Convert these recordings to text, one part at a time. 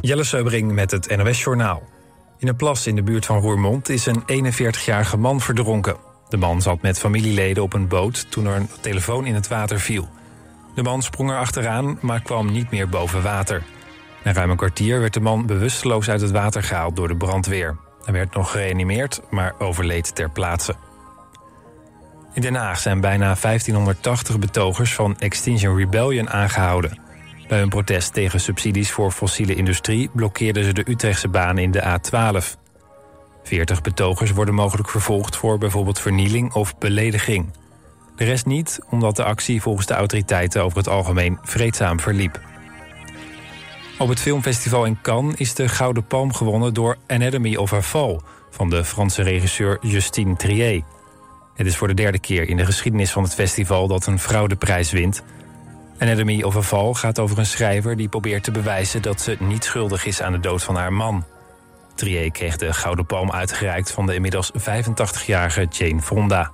Jelle Seubring met het NOS Journaal. In een plas in de buurt van Roermond is een 41-jarige man verdronken. De man zat met familieleden op een boot toen er een telefoon in het water viel. De man sprong er achteraan, maar kwam niet meer boven water. Na ruim een kwartier werd de man bewusteloos uit het water gehaald door de brandweer. Hij werd nog gereanimeerd, maar overleed ter plaatse. In Den Haag zijn bijna 1580 betogers van Extinction Rebellion aangehouden. Bij hun protest tegen subsidies voor fossiele industrie blokkeerden ze de Utrechtse baan in de A12. 40 betogers worden mogelijk vervolgd voor bijvoorbeeld vernieling of belediging. De rest niet, omdat de actie volgens de autoriteiten over het algemeen vreedzaam verliep. Op het filmfestival in Cannes is de Gouden Palm gewonnen door Anatomy of a Fall van de Franse regisseur Justine Trier. Het is voor de derde keer in de geschiedenis van het festival dat een vrouw de prijs wint. Anatomy of a Fall gaat over een schrijver die probeert te bewijzen dat ze niet schuldig is aan de dood van haar man. Trier kreeg de Gouden Palm uitgereikt van de inmiddels 85-jarige Jane Fonda.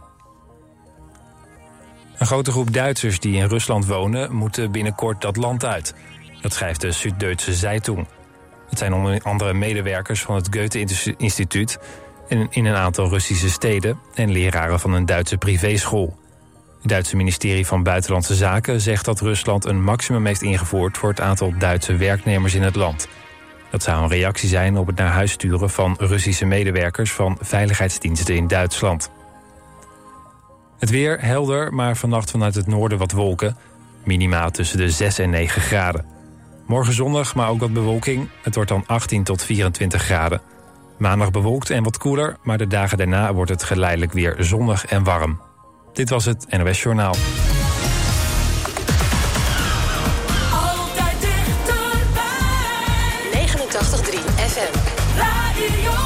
Een grote groep Duitsers die in Rusland wonen moeten binnenkort dat land uit. Dat schrijft de Süddeutsche Zeitung. Het zijn onder andere medewerkers van het Goethe-instituut... in een aantal Russische steden... en leraren van een Duitse privéschool. Het Duitse ministerie van Buitenlandse Zaken zegt dat Rusland... een maximum heeft ingevoerd voor het aantal Duitse werknemers in het land. Dat zou een reactie zijn op het naar huis sturen van Russische medewerkers... van veiligheidsdiensten in Duitsland. Het weer helder, maar vannacht vanuit het noorden wat wolken. Minimaal tussen de 6 en 9 graden. Morgen zonnig, maar ook wat bewolking. Het wordt dan 18 tot 24 graden. Maandag bewolkt en wat koeler, maar de dagen daarna wordt het geleidelijk weer zonnig en warm. Dit was het NOS Journaal. Altijd dichterbij. 89.3 FM. Radio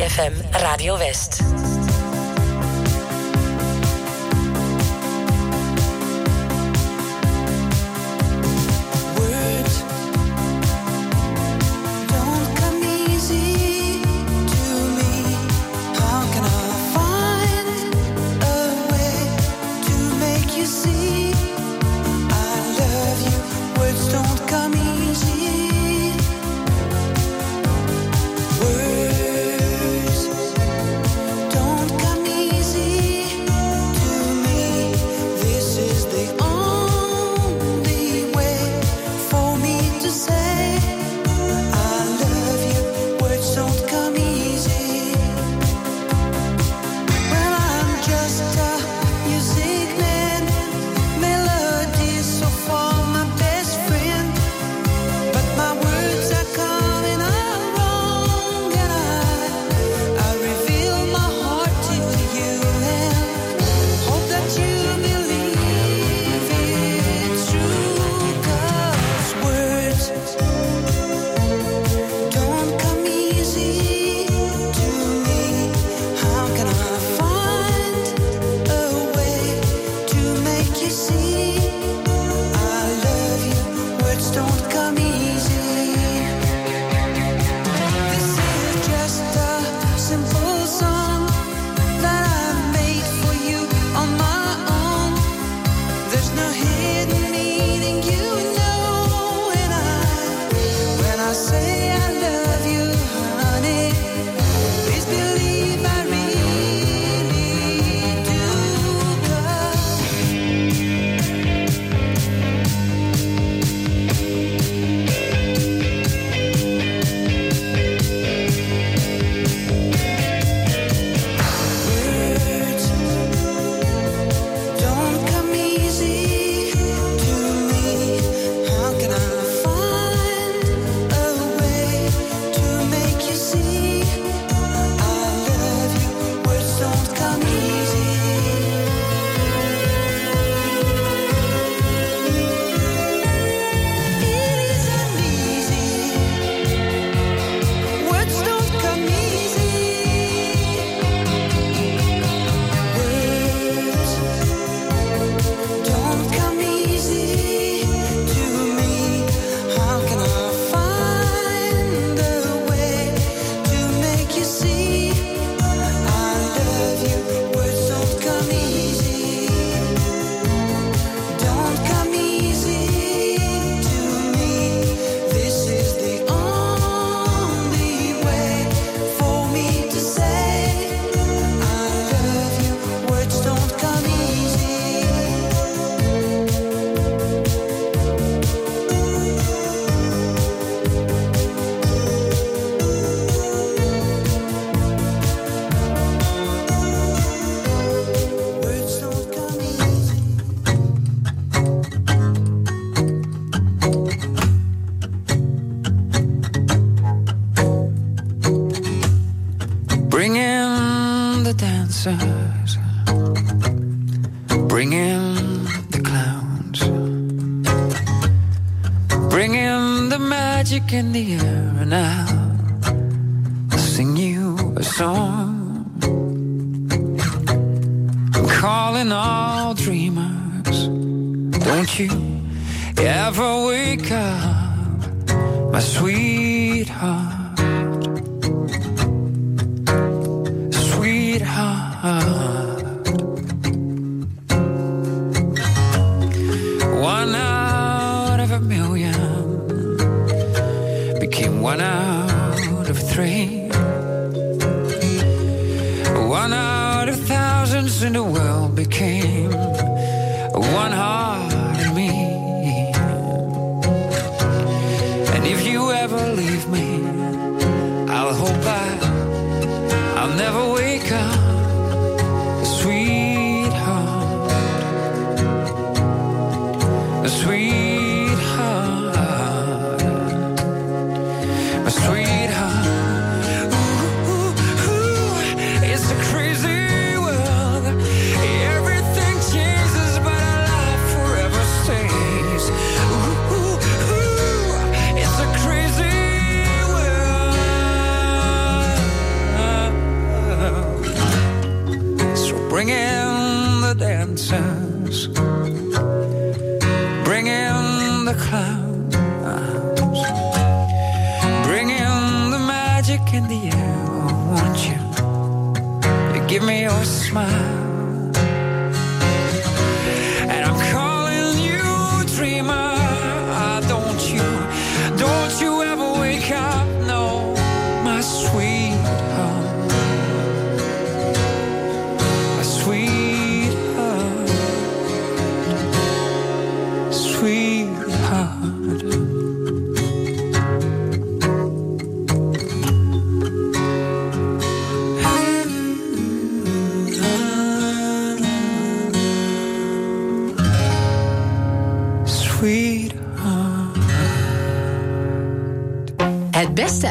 FM Radio West. You ever wake up, my sweetheart.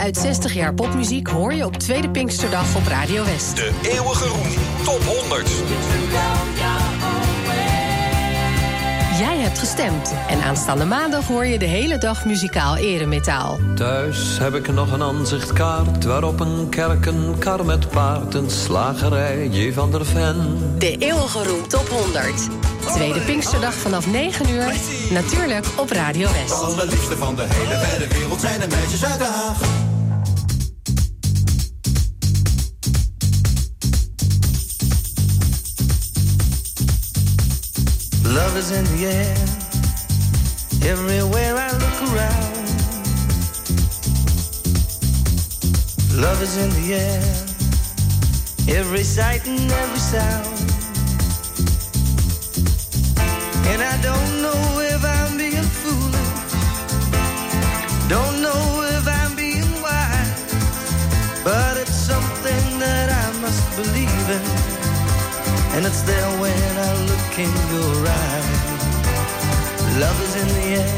Uit 60 jaar popmuziek hoor je op Tweede Pinksterdag op Radio West. De eeuwige roem top 100. Jij hebt gestemd en aanstaande maandag hoor je de hele dag muzikaal eremetaal. Thuis heb ik nog een aanzichtkaart waarop een kerk, een kar met paard, een slagerij, J. van der Ven. De eeuwige roem top 100. Tweede Pinksterdag vanaf 9 uur, natuurlijk op Radio West. allerliefste van de hele wijde wereld zijn de meisjes uit Den Haag. Is in the air. Everywhere I look around. Love is in the air. Every sight and every sound. And I don't know if I'm being foolish. Don't know if I'm being wise. But it's something that I must believe in. And it's there when I look in your eyes. Love is in the air,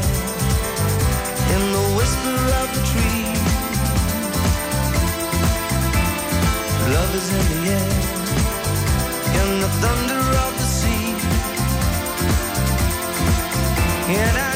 in the whisper of the tree. Love is in the air, in the thunder of the sea. And I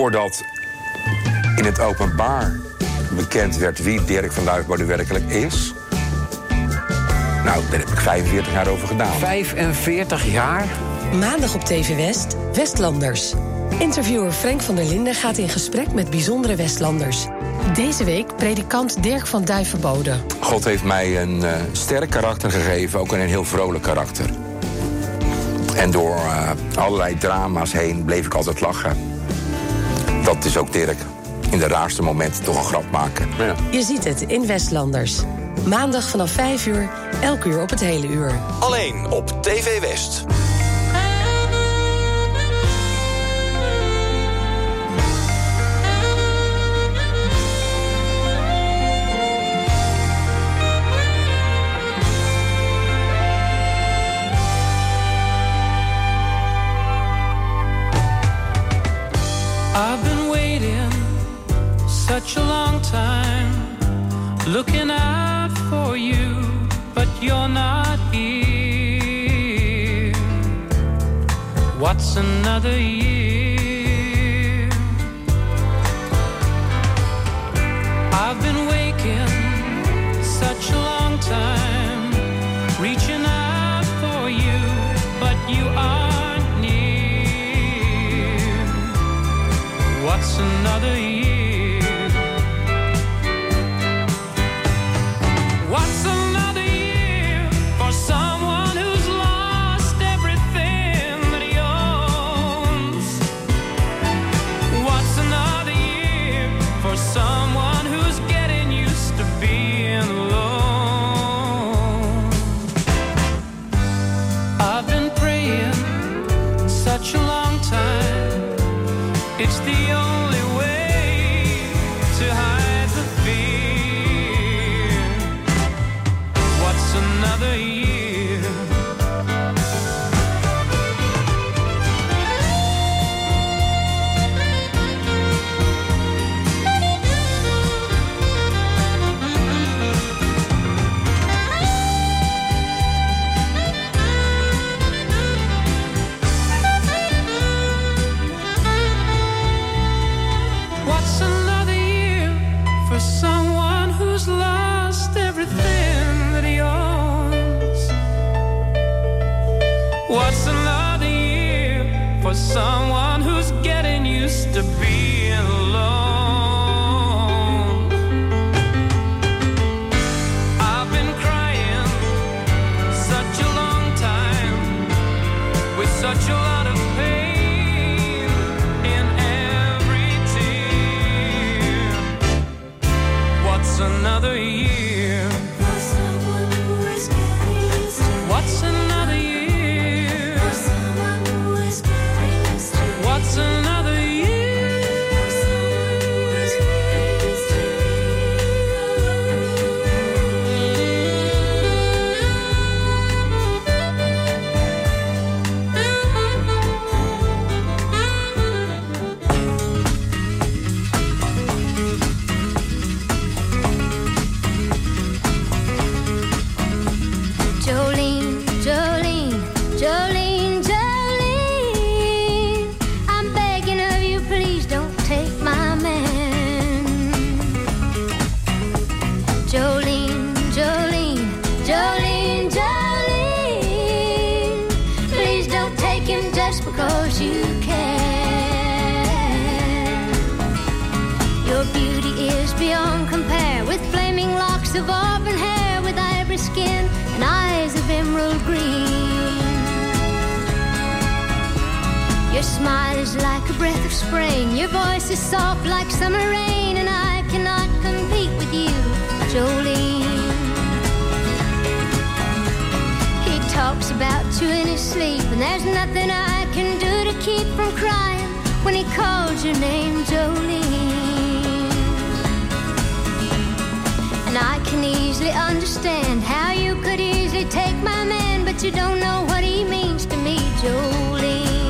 Voordat in het openbaar bekend werd wie Dirk van Duifbode werkelijk is. Nou, daar heb ik 45 jaar over gedaan. 45 jaar? Maandag op TV West, Westlanders. Interviewer Frank van der Linden gaat in gesprek met bijzondere Westlanders. Deze week predikant Dirk van Duivenbode. God heeft mij een eh, sterk karakter gegeven, ook een heel vrolijk karakter. En door eh, allerlei drama's heen bleef ik altijd lachen. Dat is ook Dirk. In de raarste momenten toch een grap maken. Ja. Je ziet het in Westlanders. Maandag vanaf 5 uur, elk uur op het hele uur. Alleen op TV West. Looking out for you, but you're not here. What's another year? I've been waking such a long time, reaching out for you, but you aren't near. What's another year? 60 smile is like a breath of spring, your voice is soft like summer rain, and I cannot compete with you, Jolene. He talks about you in his sleep, and there's nothing I can do to keep from crying when he calls your name, Jolene. And I can easily understand how you could easily take my man, but you don't know what he means to me, Jolene.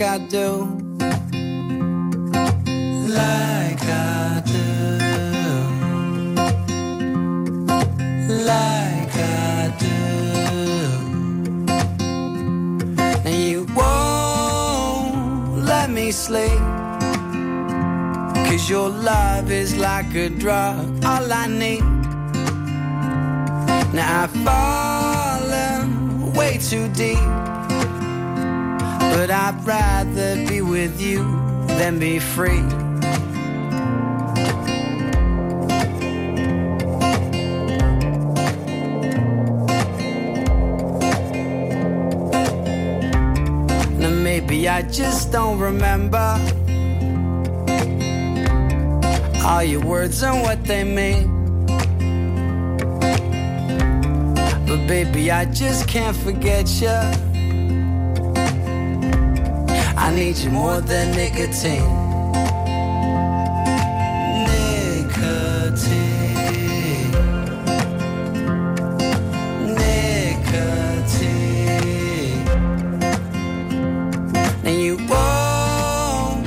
Like I do? Like I do. Like I do. And you won't let me sleep. Cause your love is like a drug, than be free. Now maybe I just don't remember all your words and what they mean. But baby, I just can't forget you. I need you more than nicotine. Nicotine. Nicotine. And you won't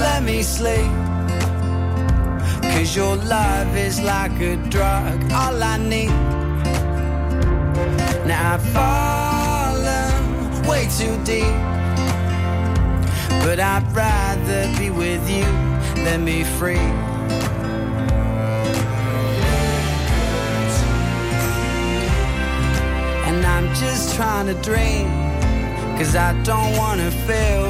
let me sleep. Cause your love is like a drug, all I need. Now I've fallen way too deep. But I'd rather be with you than be free. And I'm just trying to dream, cause I don't wanna fail.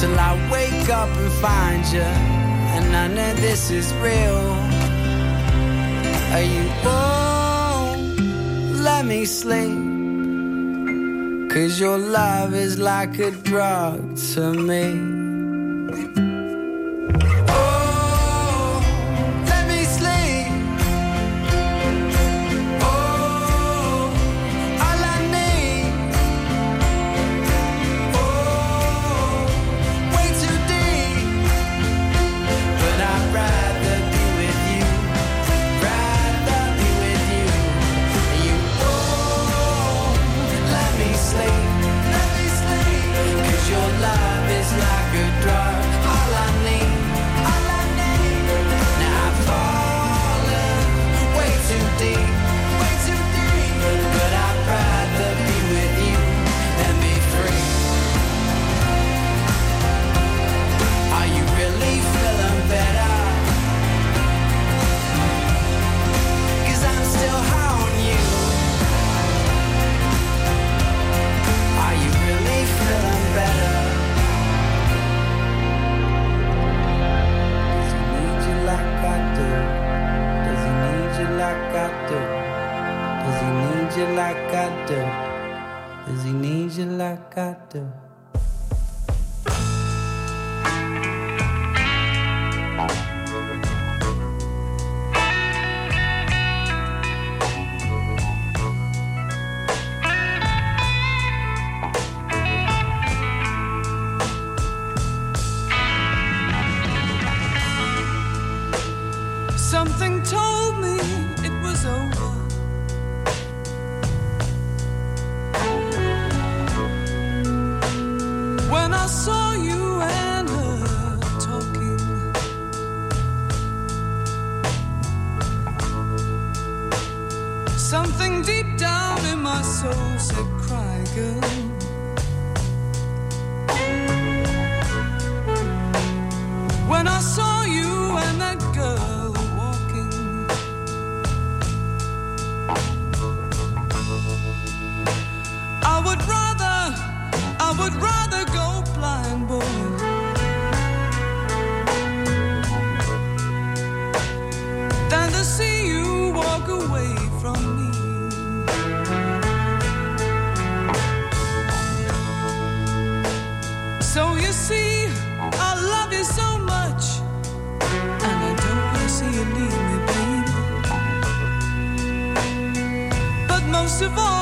Till I wake up and find you, and none of this is real. Are you won't let me sleep? Cause your love is like a drug to me. Most of all.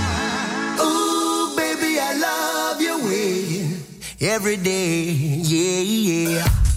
every day. Yeah, yeah.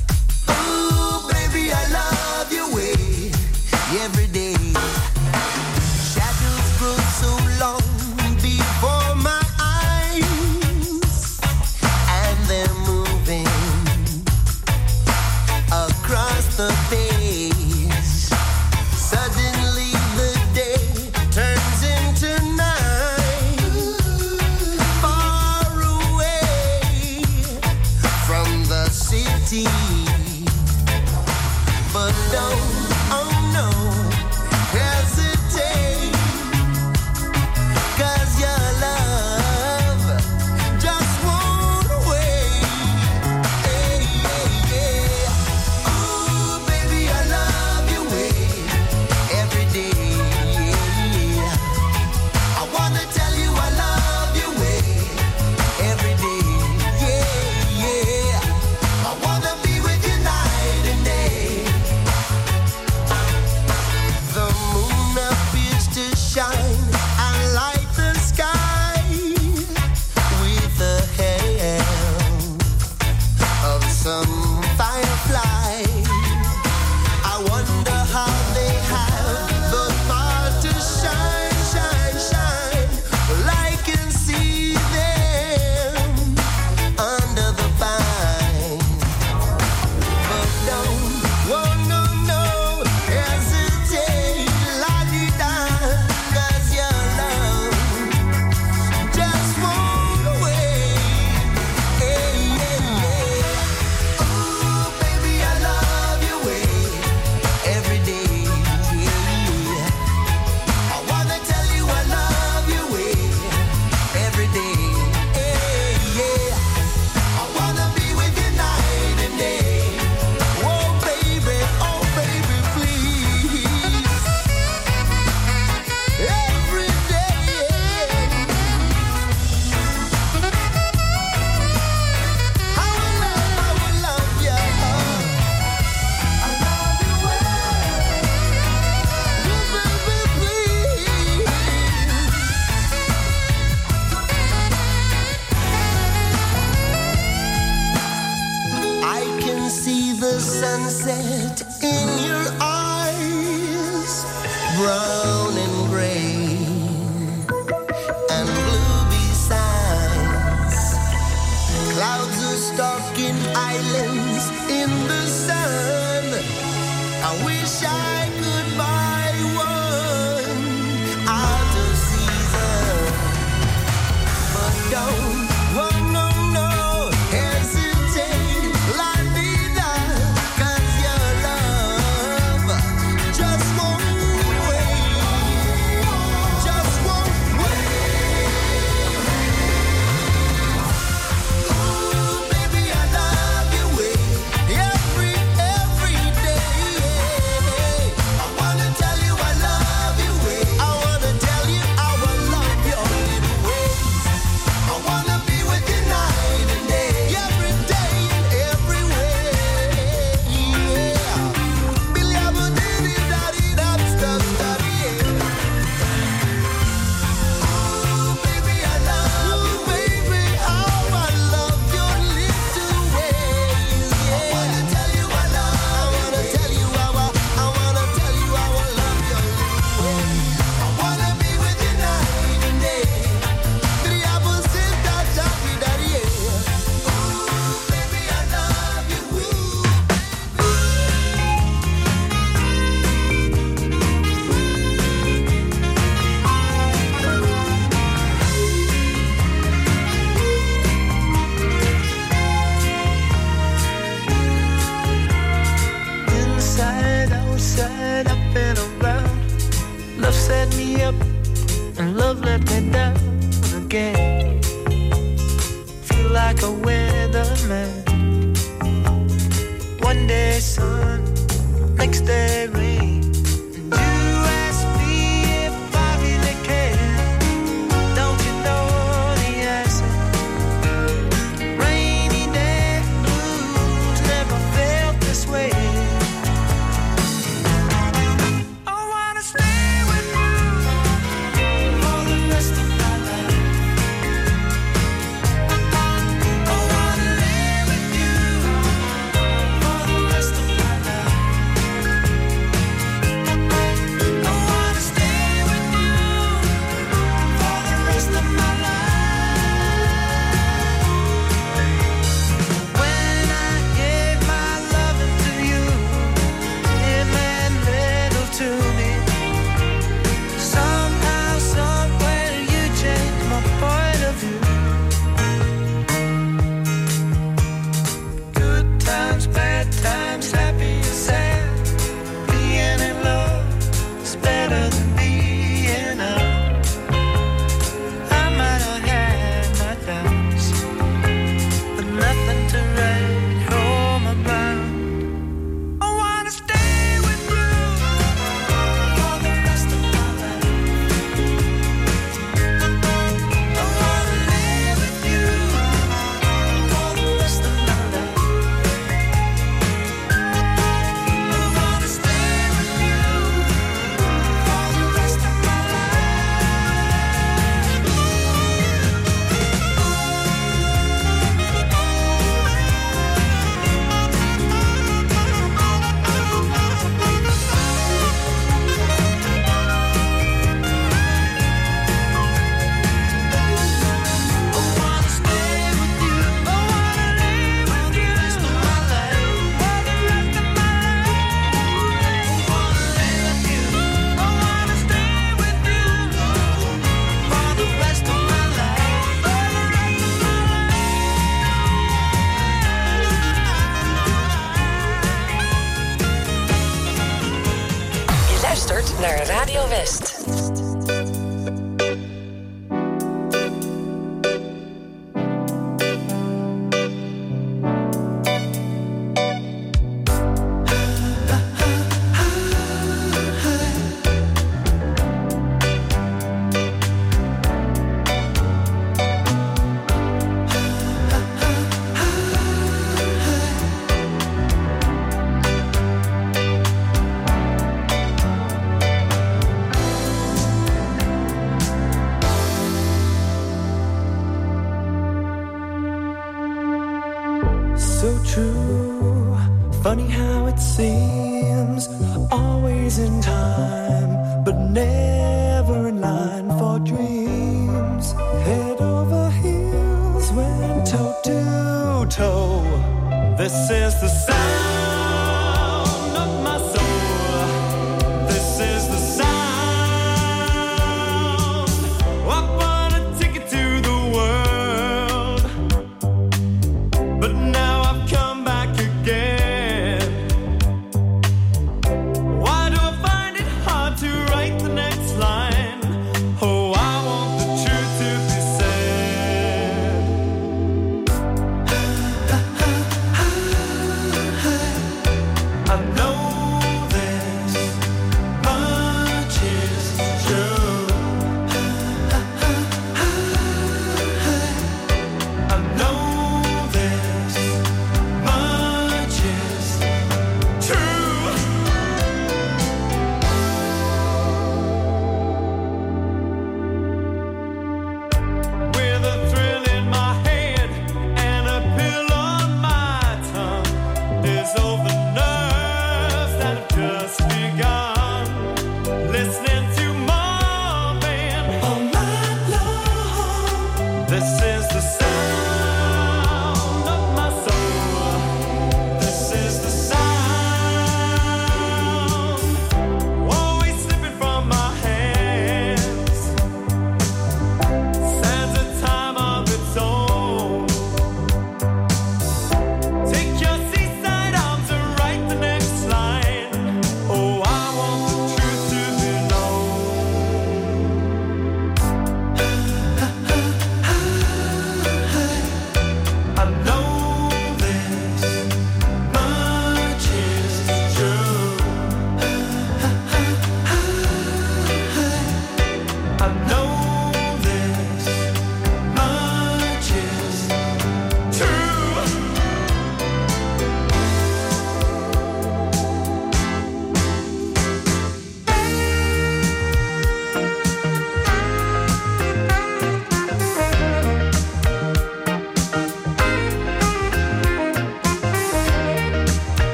Naar Radio West.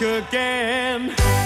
again.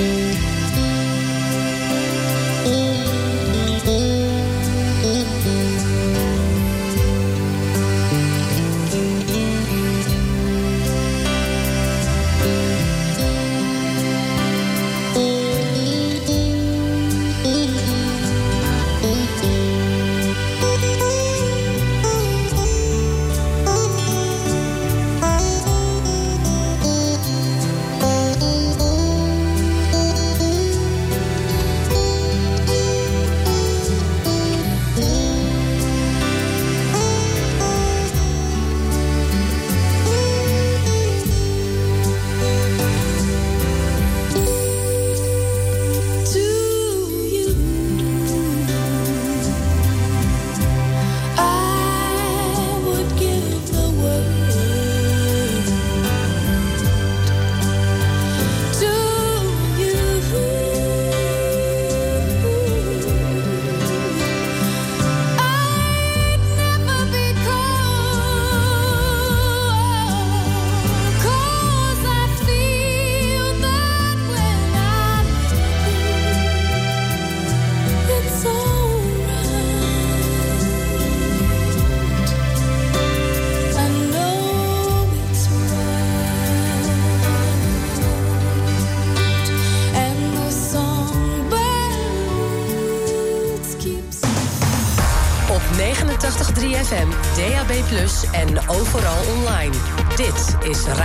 Música es